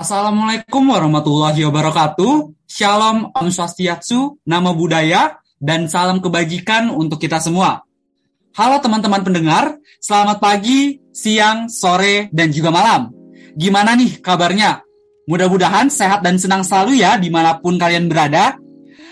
Assalamualaikum warahmatullahi wabarakatuh. Shalom, Om Swastiatsu, nama budaya, dan salam kebajikan untuk kita semua. Halo teman-teman pendengar, selamat pagi, siang, sore, dan juga malam. Gimana nih kabarnya? Mudah-mudahan sehat dan senang selalu ya di mana pun kalian berada.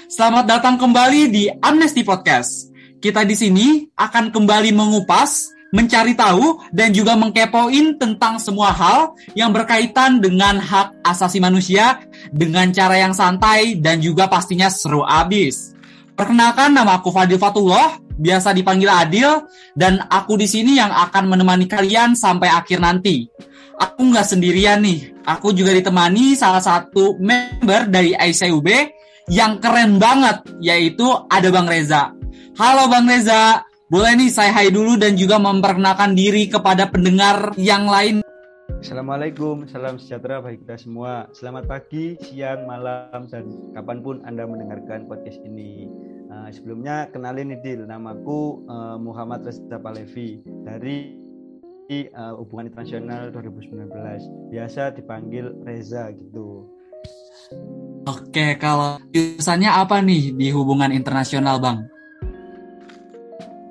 Selamat datang kembali di Amnesty Podcast. Kita di sini akan kembali mengupas mencari tahu dan juga mengkepoin tentang semua hal yang berkaitan dengan hak asasi manusia dengan cara yang santai dan juga pastinya seru abis. Perkenalkan nama aku Fadil Fatullah, biasa dipanggil Adil, dan aku di sini yang akan menemani kalian sampai akhir nanti. Aku nggak sendirian nih, aku juga ditemani salah satu member dari ICUB yang keren banget, yaitu ada Bang Reza. Halo Bang Reza, boleh nih saya hai dulu dan juga memperkenalkan diri kepada pendengar yang lain. Assalamualaikum, salam sejahtera bagi kita semua. Selamat pagi, siang, malam, dan kapan pun Anda mendengarkan podcast ini. Uh, sebelumnya kenalin nih Dil, namaku uh, Muhammad Reza Palevi dari uh, Hubungan Internasional 2019. Biasa dipanggil Reza gitu. Oke, kalau jurusannya apa nih di hubungan internasional, Bang?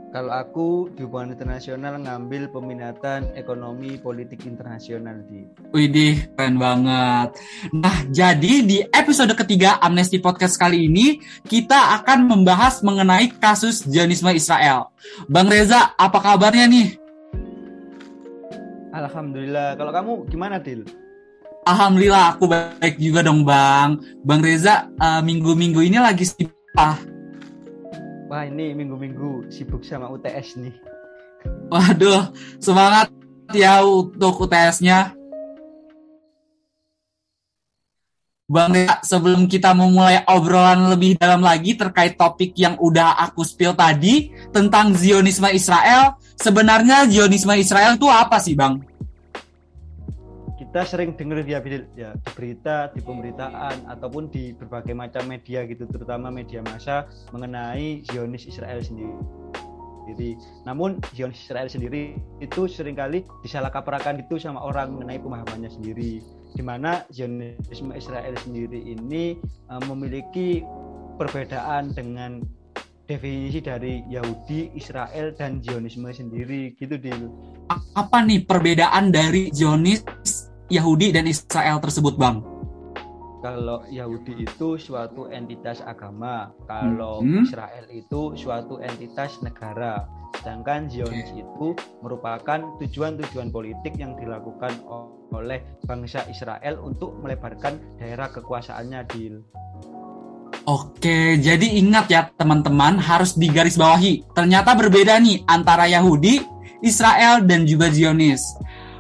Kalau aku di hubungan internasional ngambil peminatan ekonomi politik internasional di. Widih, keren banget. Nah, jadi di episode ketiga Amnesty Podcast kali ini kita akan membahas mengenai kasus Zionisme Israel. Bang Reza, apa kabarnya nih? Alhamdulillah. Kalau kamu gimana, Dil? Alhamdulillah, aku baik juga dong, Bang. Bang Reza, uh, minggu-minggu ini lagi sibuk Wah ini minggu-minggu sibuk sama UTS nih. Waduh, semangat ya untuk UTS-nya. Bang ya, sebelum kita memulai obrolan lebih dalam lagi terkait topik yang udah aku spill tadi tentang Zionisme Israel, sebenarnya Zionisme Israel itu apa sih, Bang? Kita sering dengar ya, ya di berita, di pemberitaan ataupun di berbagai macam media gitu, terutama media massa mengenai Zionis Israel sendiri. Jadi, namun Zionis Israel sendiri itu sering kali disalahkaprakan itu sama orang mengenai pemahamannya sendiri. Di mana Zionisme Israel sendiri ini uh, memiliki perbedaan dengan definisi dari Yahudi, Israel, dan Zionisme sendiri gitu Dil. Apa nih perbedaan dari Zionis Yahudi dan Israel tersebut, Bang? Kalau Yahudi itu suatu entitas agama, kalau hmm. Israel itu suatu entitas negara. Sedangkan Zionis okay. itu merupakan tujuan-tujuan politik yang dilakukan oleh bangsa Israel untuk melebarkan daerah kekuasaannya di Oke, jadi ingat ya teman-teman harus digarisbawahi. Ternyata berbeda nih antara Yahudi, Israel dan juga Zionis.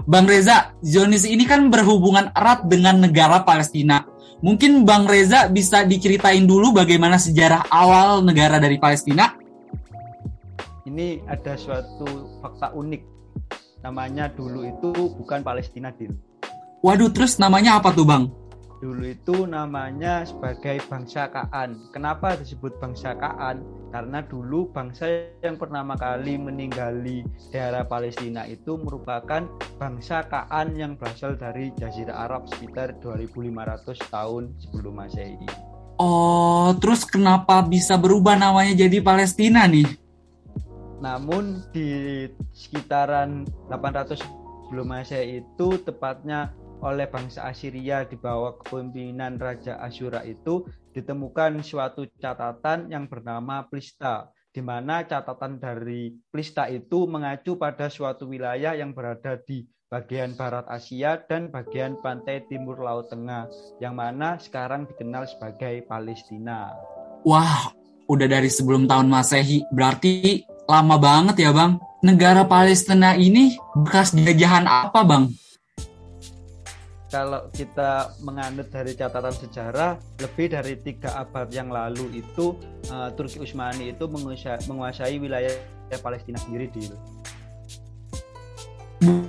Bang Reza, Zionis ini kan berhubungan erat dengan negara Palestina. Mungkin Bang Reza bisa diceritain dulu bagaimana sejarah awal negara dari Palestina? Ini ada suatu fakta unik. Namanya dulu itu bukan Palestina, Dil. Waduh, terus namanya apa tuh, Bang? Dulu itu namanya sebagai bangsa Kaan. Kenapa disebut bangsa Kaan? Karena dulu bangsa yang pertama kali meninggali daerah Palestina itu merupakan bangsa Kaan yang berasal dari Jazirah Arab sekitar 2500 tahun sebelum Masehi. Oh, terus kenapa bisa berubah namanya jadi Palestina nih? Namun di sekitaran 800 sebelum Masehi itu tepatnya oleh bangsa Assyria di bawah kepemimpinan Raja Asyura itu ditemukan suatu catatan yang bernama Plista di mana catatan dari Plista itu mengacu pada suatu wilayah yang berada di bagian barat Asia dan bagian pantai timur Laut Tengah yang mana sekarang dikenal sebagai Palestina. Wah, udah dari sebelum tahun Masehi, berarti lama banget ya, Bang. Negara Palestina ini bekas jajahan apa, Bang? Kalau kita menganut dari catatan sejarah lebih dari tiga abad yang lalu itu uh, Turki Utsmani itu menguasai, menguasai wilayah Palestina sendiri di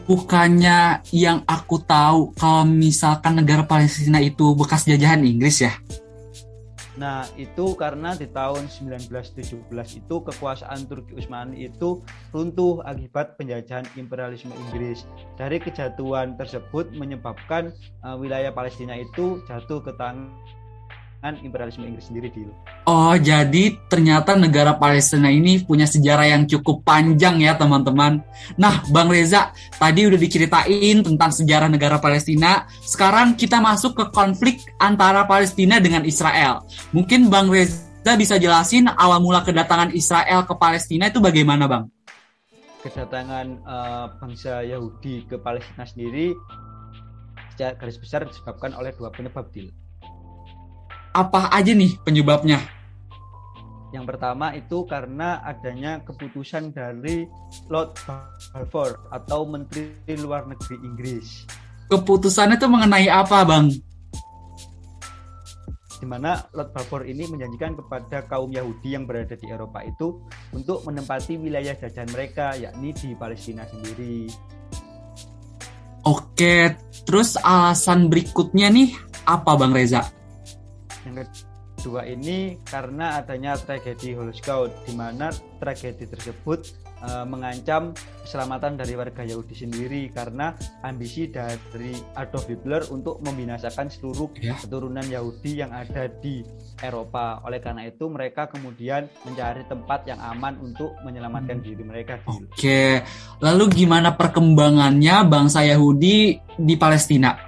bukannya yang aku tahu kalau misalkan negara Palestina itu bekas jajahan Inggris ya Nah, itu karena di tahun 1917 itu kekuasaan Turki Utsmani itu runtuh akibat penjajahan imperialisme Inggris. Dari kejatuhan tersebut menyebabkan uh, wilayah Palestina itu jatuh ke tangan imperialisme Inggris sendiri di Oh, jadi ternyata negara Palestina ini punya sejarah yang cukup panjang ya, teman-teman. Nah, Bang Reza, tadi udah diceritain tentang sejarah negara Palestina. Sekarang kita masuk ke konflik antara Palestina dengan Israel. Mungkin Bang Reza bisa jelasin awal mula kedatangan Israel ke Palestina itu bagaimana, Bang? Kedatangan uh, bangsa Yahudi ke Palestina sendiri secara garis besar disebabkan oleh dua penyebab, Dil apa aja nih penyebabnya? Yang pertama itu karena adanya keputusan dari Lord Balfour atau Menteri Luar Negeri Inggris. Keputusannya itu mengenai apa, Bang? Di mana Lord Balfour ini menjanjikan kepada kaum Yahudi yang berada di Eropa itu untuk menempati wilayah jajahan mereka, yakni di Palestina sendiri. Oke, terus alasan berikutnya nih apa, Bang Reza? Yang kedua ini karena adanya tragedi Holocaust di mana tragedi tersebut uh, mengancam keselamatan dari warga Yahudi sendiri karena ambisi dari Adolf Hitler untuk membinasakan seluruh ya. keturunan Yahudi yang ada di Eropa. Oleh karena itu mereka kemudian mencari tempat yang aman untuk menyelamatkan hmm. diri mereka. Oke, lalu gimana perkembangannya bangsa Yahudi di Palestina?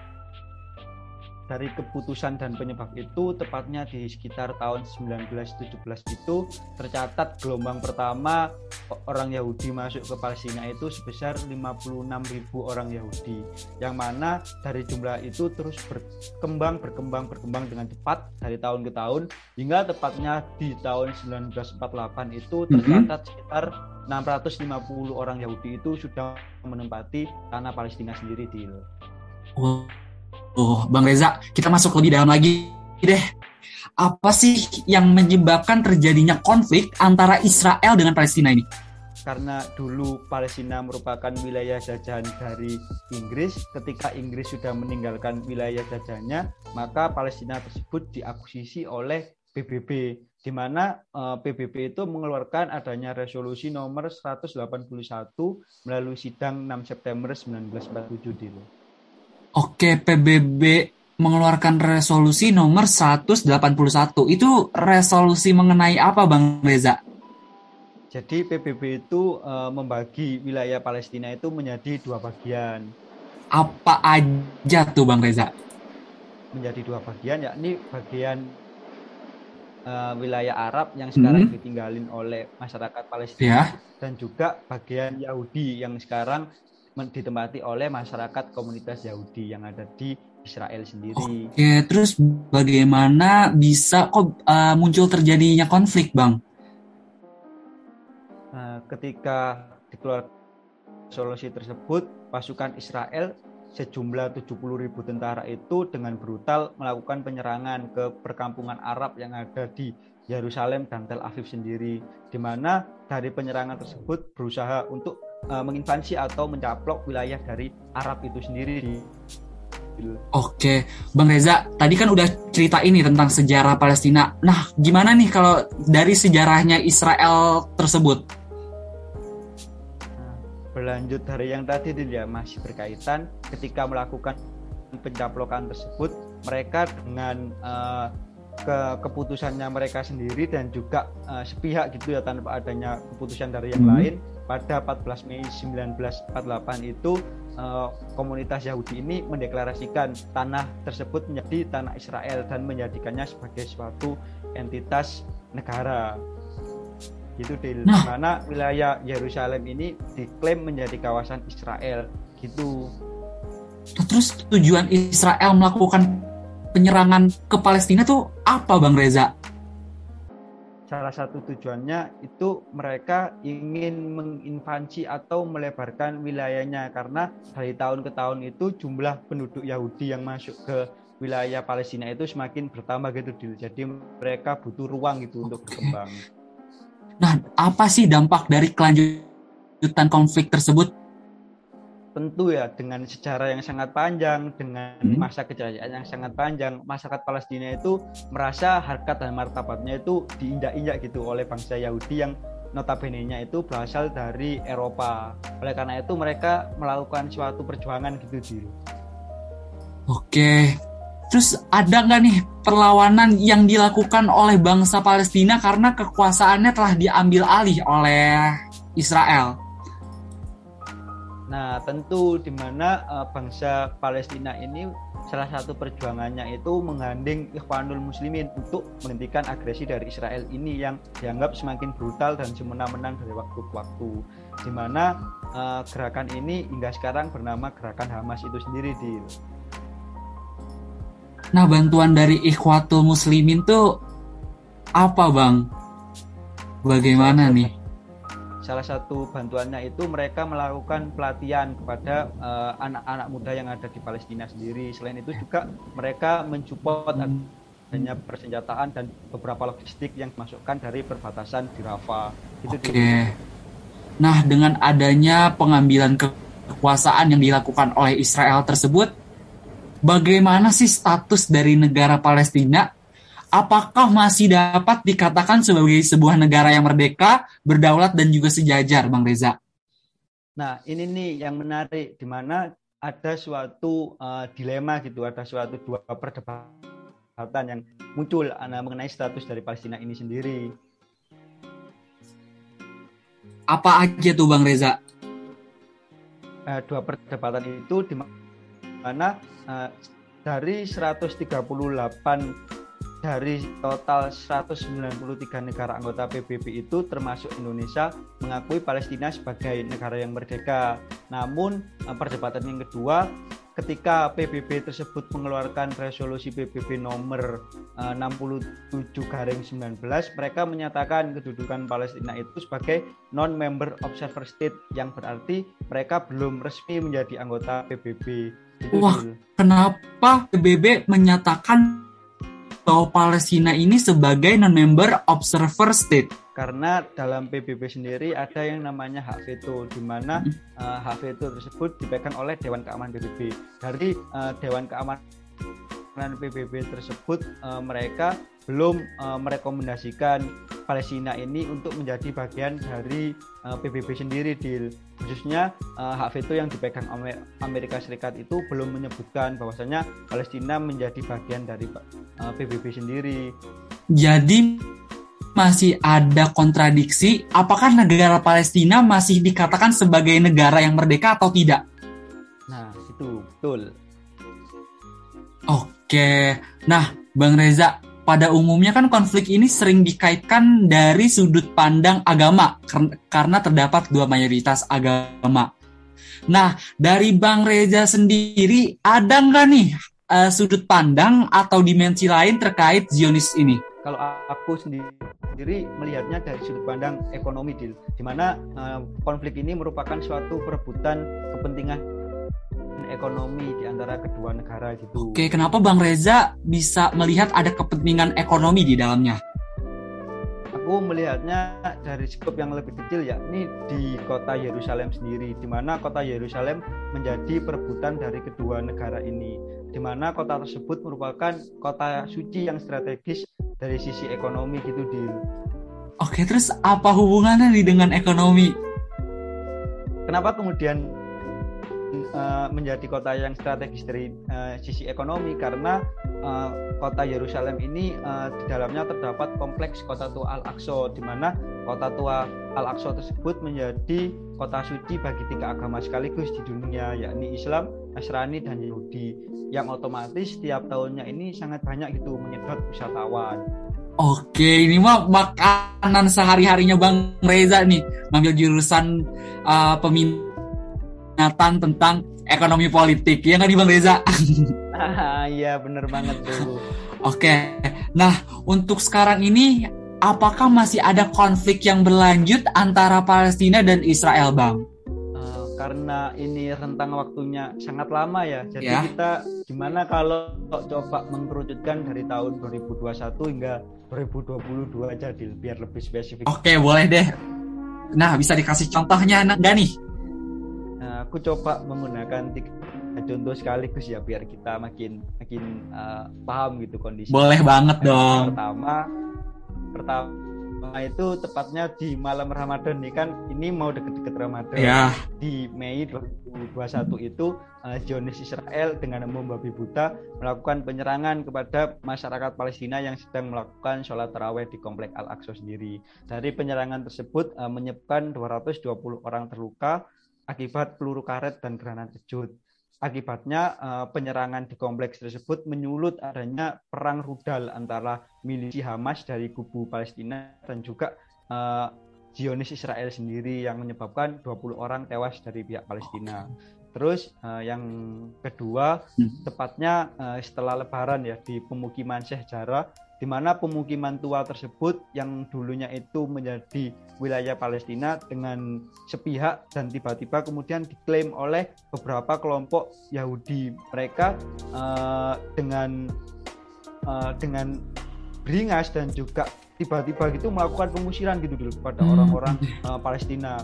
Dari keputusan dan penyebab itu tepatnya di sekitar tahun 1917 itu tercatat gelombang pertama orang Yahudi masuk ke Palestina itu sebesar 56.000 orang Yahudi yang mana dari jumlah itu terus berkembang berkembang berkembang dengan cepat dari tahun ke tahun hingga tepatnya di tahun 1948 itu mhm. tercatat sekitar 650 orang Yahudi itu sudah menempati tanah Palestina sendiri di Oh Oh, Bang Reza, kita masuk lebih dalam lagi deh. Apa sih yang menyebabkan terjadinya konflik antara Israel dengan Palestina ini? Karena dulu Palestina merupakan wilayah jajahan dari Inggris, ketika Inggris sudah meninggalkan wilayah jajahannya, maka Palestina tersebut diakuisisi oleh PBB di mana uh, eh, PBB itu mengeluarkan adanya resolusi nomor 181 melalui sidang 6 September 1947 dulu. Oke, PBB mengeluarkan resolusi nomor 181. Itu resolusi mengenai apa, Bang Reza? Jadi PBB itu e, membagi wilayah Palestina itu menjadi dua bagian. Apa aja tuh, Bang Reza? Menjadi dua bagian, yakni bagian e, wilayah Arab yang sekarang hmm. ditinggalin oleh masyarakat Palestina yeah. dan juga bagian Yahudi yang sekarang ditempati oleh masyarakat komunitas Yahudi yang ada di Israel sendiri. Oke, terus bagaimana bisa kok uh, muncul terjadinya konflik, Bang? Nah, ketika dikeluarkan solusi tersebut, pasukan Israel sejumlah 70 ribu tentara itu dengan brutal melakukan penyerangan ke perkampungan Arab yang ada di Yerusalem dan Tel Aviv sendiri, di mana dari penyerangan tersebut berusaha untuk uh, menginvasi atau mencaplok wilayah dari Arab itu sendiri. Oke, Bang Reza, tadi kan udah cerita ini tentang sejarah Palestina. Nah, gimana nih kalau dari sejarahnya Israel tersebut? Nah, berlanjut dari yang tadi dia masih berkaitan ketika melakukan pencaplokan tersebut, mereka dengan uh, ke keputusannya mereka sendiri dan juga uh, sepihak gitu ya tanpa adanya keputusan dari yang hmm. lain pada 14 Mei 1948 itu eh, komunitas Yahudi ini mendeklarasikan tanah tersebut menjadi tanah Israel dan menjadikannya sebagai suatu entitas negara. Gitu di nah. mana wilayah Yerusalem ini diklaim menjadi kawasan Israel gitu. Terus tujuan Israel melakukan penyerangan ke Palestina tuh apa Bang Reza? Salah satu tujuannya itu mereka ingin menginvasi atau melebarkan wilayahnya karena dari tahun ke tahun itu jumlah penduduk Yahudi yang masuk ke wilayah Palestina itu semakin bertambah gitu jadi mereka butuh ruang gitu untuk berkembang. Nah, apa sih dampak dari kelanjutan konflik tersebut? Tentu ya dengan sejarah yang sangat panjang, dengan Hmm. masa kejayaan yang sangat panjang, masyarakat Palestina itu merasa harkat dan martabatnya itu diinjak-injak gitu oleh bangsa Yahudi yang notabene-nya itu berasal dari Eropa. Oleh karena itu mereka melakukan suatu perjuangan gitu, Dil. Oke. Terus ada nggak nih perlawanan yang dilakukan oleh bangsa Palestina karena kekuasaannya telah diambil alih oleh Israel? Nah, tentu di mana eh, bangsa Palestina ini salah satu perjuangannya itu menggandeng Ikhwanul Muslimin untuk menghentikan agresi dari Israel ini yang dianggap semakin brutal dan semena-mena dari waktu ke waktu. Di mana eh, gerakan ini hingga sekarang bernama Gerakan Hamas itu sendiri di Nah, bantuan dari Ikhwatul Muslimin tuh apa, Bang? Bagaimana nih? Salah satu bantuannya itu mereka melakukan pelatihan kepada eh, anak-anak muda yang ada di Palestina sendiri. Selain itu juga mereka mensupport adanya persenjataan dan beberapa logistik yang dimasukkan dari perbatasan di Rafah. Itu Oke. di- Nah, dengan adanya pengambilan ke- kekuasaan yang dilakukan oleh Israel tersebut, bagaimana sih status dari negara Palestina? Apakah masih dapat dikatakan sebagai sebuah negara yang merdeka, berdaulat, dan juga sejajar, Bang Reza? Nah, ini nih yang menarik di mana ada suatu eh, dilema gitu, ada suatu dua perdebatan yang muncul eh, mengenai status dari Palestina ini sendiri. Apa aja tuh, Bang Reza? eh, dua perdebatan itu di mana eh, dari 138 dari total 193 negara anggota PBB itu termasuk Indonesia mengakui Palestina sebagai negara yang merdeka. Namun eh, perdebatan yang kedua ketika PBB tersebut mengeluarkan resolusi PBB nomor eh, 67 garing 19 mereka menyatakan kedudukan Palestina itu sebagai non-member observer state yang berarti mereka belum resmi menjadi anggota PBB. Itu Wah. Kenapa PBB menyatakan bahwa Palestina ini sebagai non-member observer state? karena dalam PBB sendiri ada yang namanya hak veto di mana Hmm. eh, hak veto tersebut dipegang oleh Dewan Keamanan PBB. Dari eh, Dewan Keamanan PBB tersebut eh, mereka belum eh, merekomendasikan Palestina ini untuk menjadi bagian dari eh, PBB sendiri di khususnya eh, hak veto yang dipegang Amer- Amerika Serikat itu belum menyebutkan bahwasanya Palestina menjadi bagian dari eh, PBB sendiri. Jadi masih ada kontradiksi apakah negara Palestina masih dikatakan sebagai negara yang merdeka atau tidak? Nah, itu betul. Oke. Nah, Bang Reza, pada umumnya kan konflik ini sering dikaitkan dari sudut pandang agama kar- karena terdapat dua mayoritas agama. Nah, dari Bang Reza sendiri ada nggak nih eh, sudut pandang atau dimensi lain terkait Zionis ini? kalau aku sendiri melihatnya dari sudut pandang ekonomi di mana eh, konflik ini merupakan suatu perebutan kepentingan ekonomi di antara kedua negara gitu. Oke, kenapa Bang Reza bisa melihat ada kepentingan ekonomi di dalamnya? Aku melihatnya dari skop yang lebih kecil yakni di kota Yerusalem sendiri, di mana kota Yerusalem menjadi perebutan dari kedua negara ini, di mana kota tersebut merupakan kota suci yang strategis dari sisi ekonomi gitu Dil. Oke, terus apa hubungannya nih dengan ekonomi? kenapa kemudian eh, menjadi kota yang strategis dari eh, sisi ekonomi karena eh, kota Yerusalem ini eh, di dalamnya terdapat kompleks kota tua Al-Aqsa di mana kota tua Al-Aqsa tersebut menjadi kota suci bagi tiga agama sekaligus di dunia yakni Islam, Nasrani dan Yahudi yang otomatis setiap tahunnya ini sangat banyak gitu menyedot wisatawan. Oke, ini mah makanan sehari-harinya Bang Reza nih, ngambil jurusan uh, peminatan tentang ekonomi politik. Ya nggak nih Bang Reza? Ah iya bener banget tuh. Oke, nah untuk sekarang ini apakah masih ada konflik yang berlanjut antara Palestina dan Israel, Bang? Eh, karena ini rentang waktunya sangat lama ya. Jadi Ya. kita gimana kalau coba mengkerucutkan dari tahun 2021 hingga 2022 aja Dil, biar lebih spesifik. Oke, boleh deh. Nah, bisa dikasih contohnya nggak nih? Nah, aku coba menggunakan tiga contoh sekaligus ya biar kita makin makin uh, paham gitu kondisi. Boleh banget dong. Pertama, pertama itu tepatnya di malam Ramadan nih kan ini mau deket-deket Ramadan ya. di Mei 2021 itu uh, Zionis Israel dengan membabi buta melakukan penyerangan kepada masyarakat Palestina yang sedang melakukan sholat taraweh di komplek Al-Aqsa sendiri. Dari penyerangan tersebut uh, menyebabkan 220 orang terluka akibat peluru karet dan granat kejut. Akibatnya uh, penyerangan di kompleks tersebut menyulut adanya perang rudal antara milisi Hamas dari kubu Palestina dan juga uh, Zionis Israel sendiri yang menyebabkan 20 orang tewas dari pihak Palestina. Terus uh, yang kedua, hmm. tepatnya uh, setelah Lebaran ya di pemukiman Syekh Jarrah di mana pemukiman tua tersebut yang dulunya itu menjadi wilayah Palestina dengan sepihak dan tiba-tiba kemudian diklaim oleh beberapa kelompok Yahudi mereka uh, dengan uh, dengan beringas dan juga tiba-tiba gitu melakukan pengusiran gitu dulu kepada hmm. orang-orang uh, Palestina.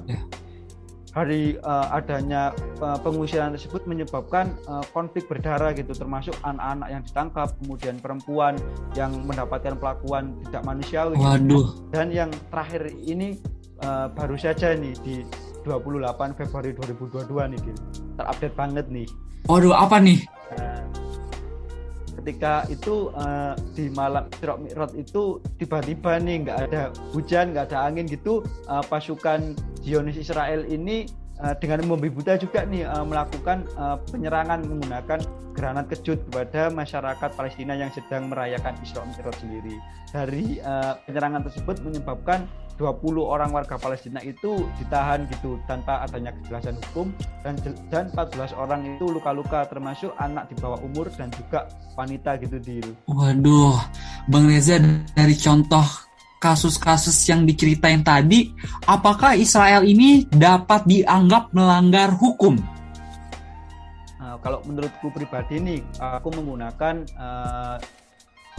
Hari uh, adanya uh, pengusiran tersebut menyebabkan uh, konflik berdarah gitu termasuk anak-anak yang ditangkap kemudian perempuan yang mendapatkan pelakuan tidak manusiawi Waduh. dan yang terakhir ini uh, baru saja nih di 28 Februari 2022 nih gitu. terupdate banget nih Waduh apa nih uh, ketika itu uh, di malam Isra Mi'raj itu tiba-tiba nih nggak ada hujan nggak ada angin gitu uh, pasukan Zionis Israel ini uh, dengan membabi buta juga nih uh, melakukan uh, penyerangan menggunakan granat kejut kepada masyarakat Palestina yang sedang merayakan Isra Mi'raj sendiri. Dari uh, penyerangan tersebut menyebabkan 20 orang warga Palestina itu ditahan gitu tanpa adanya kejelasan hukum dan dan 14 orang itu luka-luka termasuk anak di bawah umur dan juga wanita gitu di Waduh, Bang Reza dari contoh kasus-kasus yang diceritain tadi, apakah Israel ini dapat dianggap melanggar hukum? Nah, kalau menurutku pribadi nih, aku menggunakan uh,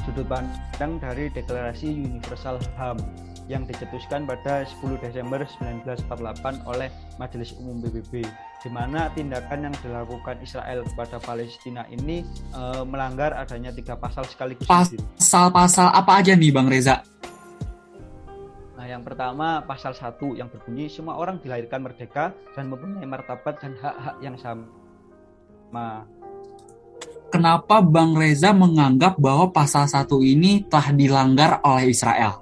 sudut pandang dari Deklarasi Universal HAM yang dicetuskan pada 10 Desember 1948 oleh Majelis Umum PBB di mana tindakan yang dilakukan Israel kepada Palestina ini uh, melanggar adanya tiga pasal sekaligus. Pasal-pasal apa aja nih Bang Reza? Yang pertama pasal 1 yang berbunyi semua orang dilahirkan merdeka dan mempunyai martabat dan hak-hak yang sama. Kenapa Bang Reza menganggap bahwa pasal 1 ini telah dilanggar oleh Israel?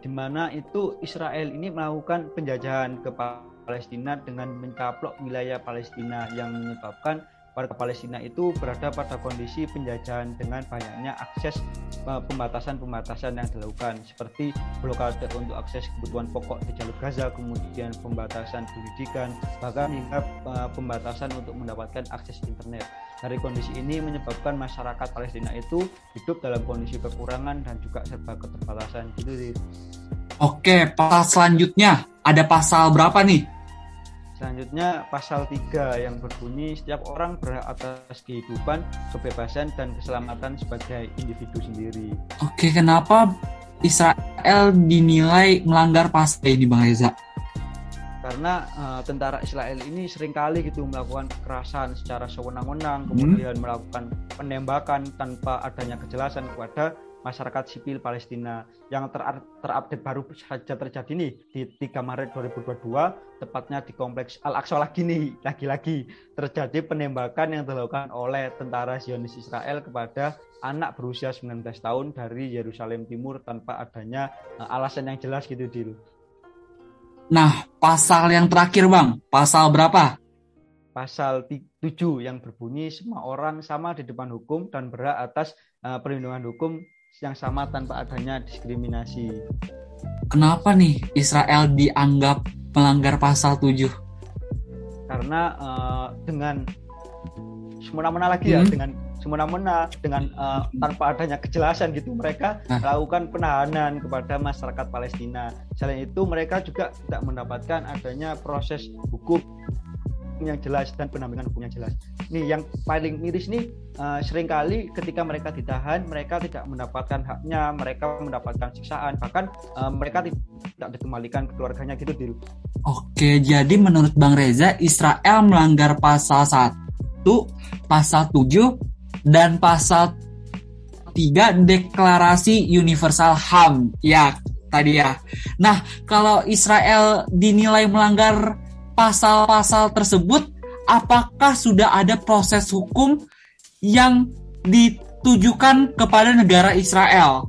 Di mana itu Israel ini melakukan penjajahan ke Palestina dengan mencaplok wilayah Palestina yang menyebabkan warga Palestina itu berada pada kondisi penjajahan dengan banyaknya akses eh, pembatasan-pembatasan yang dilakukan seperti blokade untuk akses kebutuhan pokok di jalur Gaza, kemudian pembatasan pendidikan, bahkan hingga eh, pembatasan untuk mendapatkan akses internet. Dari kondisi ini menyebabkan masyarakat Palestina itu hidup dalam kondisi kekurangan dan juga serba keterbatasan gitu sih. Oke, pasal selanjutnya ada pasal berapa nih? Selanjutnya pasal 3 yang berbunyi setiap orang berhak atas kehidupan, kebebasan dan keselamatan sebagai individu sendiri. Oke, kenapa Israel dinilai melanggar pasal ini Bang Reza? Karena uh, tentara Israel ini sering kali gitu melakukan kekerasan secara sewenang-wenang, hmm. kemudian melakukan penembakan tanpa adanya kejelasan kepada masyarakat sipil Palestina yang ter terupdate baru saja terjadi nih di 3 Maret 2022 tepatnya di kompleks Al-Aqsa lagi nih lagi-lagi terjadi penembakan yang dilakukan oleh tentara Zionis Israel kepada anak berusia 19 tahun dari Yerusalem Timur tanpa adanya uh, alasan yang jelas gitu Dil. Nah, pasal yang terakhir Bang, pasal berapa? Pasal 7 yang berbunyi semua orang sama di depan hukum dan berhak atas uh, perlindungan hukum yang sama tanpa adanya diskriminasi. Kenapa nih Israel dianggap melanggar pasal 7? Karena uh, dengan semena-mena lagi ya, hmm. ya dengan semena-mena dengan uh, tanpa adanya kejelasan gitu mereka nah. melakukan penahanan kepada masyarakat Palestina. Selain itu mereka juga tidak mendapatkan adanya proses hukum yang jelas dan pendampingan hukum yang jelas. Nih yang paling miris nih uh, sering kali ketika mereka ditahan mereka tidak mendapatkan haknya, mereka mendapatkan siksaan bahkan uh, mereka tidak dikembalikan ke keluarganya gitu Dil. Oke, jadi menurut Bang Reza Israel melanggar pasal 1, pasal 7 dan pasal 3 Deklarasi Universal HAM. Ya, tadi ya. Nah, kalau Israel dinilai melanggar pasal-pasal tersebut, apakah sudah ada proses hukum yang ditujukan kepada negara Israel?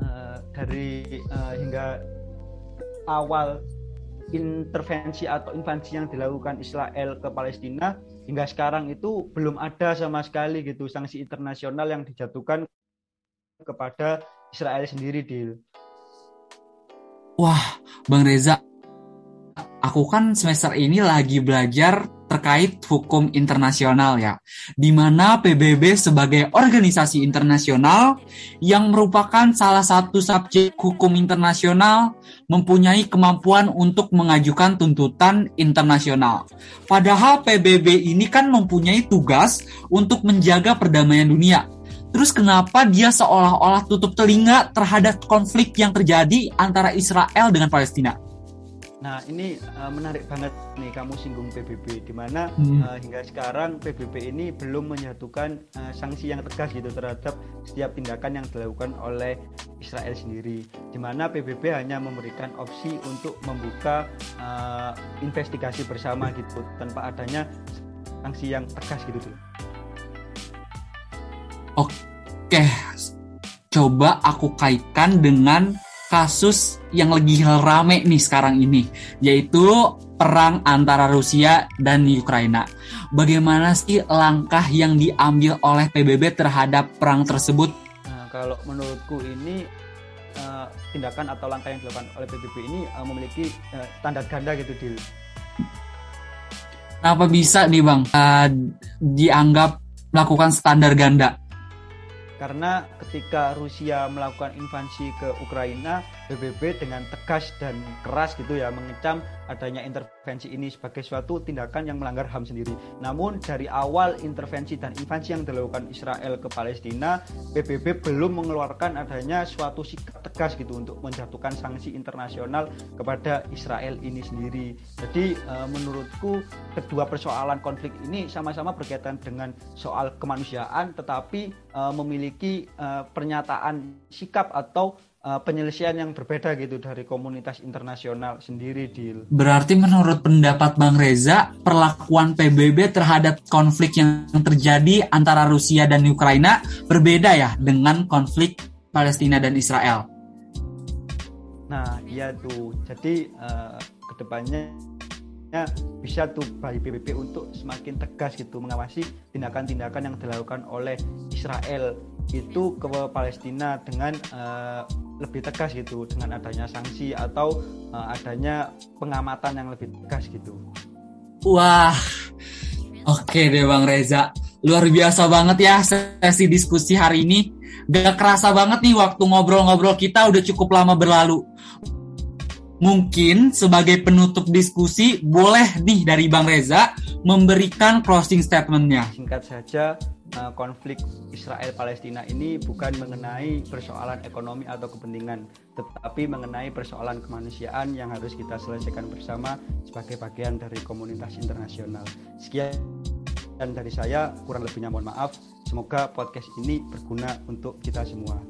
Uh, dari uh, hingga awal intervensi atau invasi yang dilakukan Israel ke Palestina hingga sekarang itu belum ada sama sekali gitu sanksi internasional yang dijatuhkan kepada Israel sendiri, Dil. Wah, Bang Reza, aku kan semester ini lagi belajar terkait hukum internasional ya, di mana PBB sebagai organisasi internasional yang merupakan salah satu subjek hukum internasional mempunyai kemampuan untuk mengajukan tuntutan internasional. Padahal PBB ini kan mempunyai tugas untuk menjaga perdamaian dunia. Terus kenapa dia seolah-olah tutup telinga terhadap konflik yang terjadi antara Israel dengan Palestina? Nah ini uh, menarik banget nih kamu singgung PBB di mana hmm. uh, hingga sekarang PBB ini belum menyatukan uh, sanksi yang tegas gitu terhadap setiap tindakan yang dilakukan oleh Israel sendiri. Di mana PBB hanya memberikan opsi untuk membuka uh, investigasi bersama gitu tanpa adanya sanksi yang tegas gitu tuh. Oke, coba aku kaitkan dengan kasus yang lagi rame nih sekarang ini, yaitu perang antara Rusia dan Ukraina. Bagaimana sih langkah yang diambil oleh PBB terhadap perang tersebut? Nah, kalau menurutku ini uh, tindakan atau langkah yang dilakukan oleh PBB ini uh, memiliki uh, standar ganda gitu, Dil. Kenapa bisa nih Bang uh, dianggap melakukan standar ganda? Karena ketika Rusia melakukan invasi ke Ukraina, PBB dengan tegas dan keras gitu ya mengecam adanya intervensi ini sebagai suatu tindakan yang melanggar HAM sendiri. Namun dari awal intervensi dan invasi yang dilakukan Israel ke Palestina, PBB belum mengeluarkan adanya suatu sikap tegas gitu untuk menjatuhkan sanksi internasional kepada Israel ini sendiri. Jadi e, menurutku kedua persoalan konflik ini sama-sama berkaitan dengan soal kemanusiaan tetapi e, memiliki uh, pernyataan sikap atau uh, penyelesaian yang berbeda gitu dari komunitas internasional sendiri di Berarti menurut pendapat Bang Reza, perlakuan PBB terhadap konflik yang terjadi antara Rusia dan Ukraina berbeda ya dengan konflik Palestina dan Israel. Nah, iya tuh. Jadi uh, ke depannya bisa tuh bagi PBB untuk semakin tegas gitu mengawasi tindakan-tindakan yang dilakukan oleh Israel itu ke Palestina dengan uh, lebih tegas gitu dengan adanya sanksi atau uh, adanya pengamatan yang lebih tegas gitu. Wah, oke deh Bang Reza, luar biasa banget ya sesi diskusi hari ini. Gak kerasa banget nih waktu ngobrol-ngobrol kita udah cukup lama berlalu mungkin sebagai penutup diskusi boleh nih dari Bang Reza memberikan closing statementnya. Singkat saja, eh, konflik Israel Palestina ini bukan mengenai persoalan ekonomi atau kepentingan, tetapi mengenai persoalan kemanusiaan yang harus kita selesaikan bersama sebagai bagian dari komunitas internasional. Sekian dan dari saya, kurang lebihnya mohon maaf. Semoga podcast ini berguna untuk kita semua.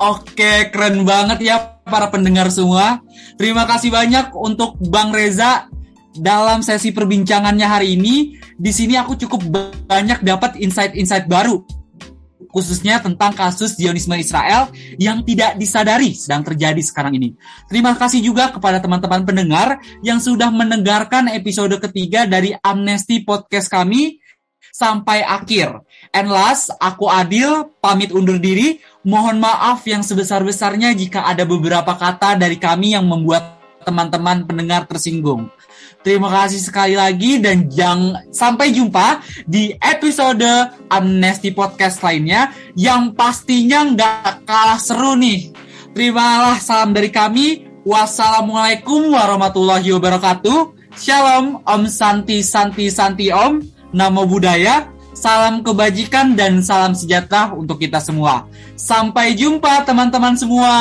Oke, keren banget ya para pendengar semua. Terima kasih banyak untuk Bang Reza dalam sesi perbincangannya hari ini. Di sini aku cukup banyak dapat insight-insight baru khususnya tentang kasus Zionisme Israel yang tidak disadari sedang terjadi sekarang ini. Terima kasih juga kepada teman-teman pendengar yang sudah mendengarkan episode ketiga dari Amnesty Podcast kami sampai akhir. And last, aku Adil pamit undur diri. Mohon maaf yang sebesar-besarnya jika ada beberapa kata dari kami yang membuat teman-teman pendengar tersinggung. Terima kasih sekali lagi dan jangan sampai jumpa di episode Amnesty Podcast lainnya yang pastinya nggak kalah seru nih. Terimalah salam dari kami. Wassalamualaikum warahmatullahi wabarakatuh. Shalom, Om Santi Santi Santi Om, Namo Buddhaya, salam kebajikan dan salam sejahtera untuk kita semua. Sampai jumpa teman-teman semua.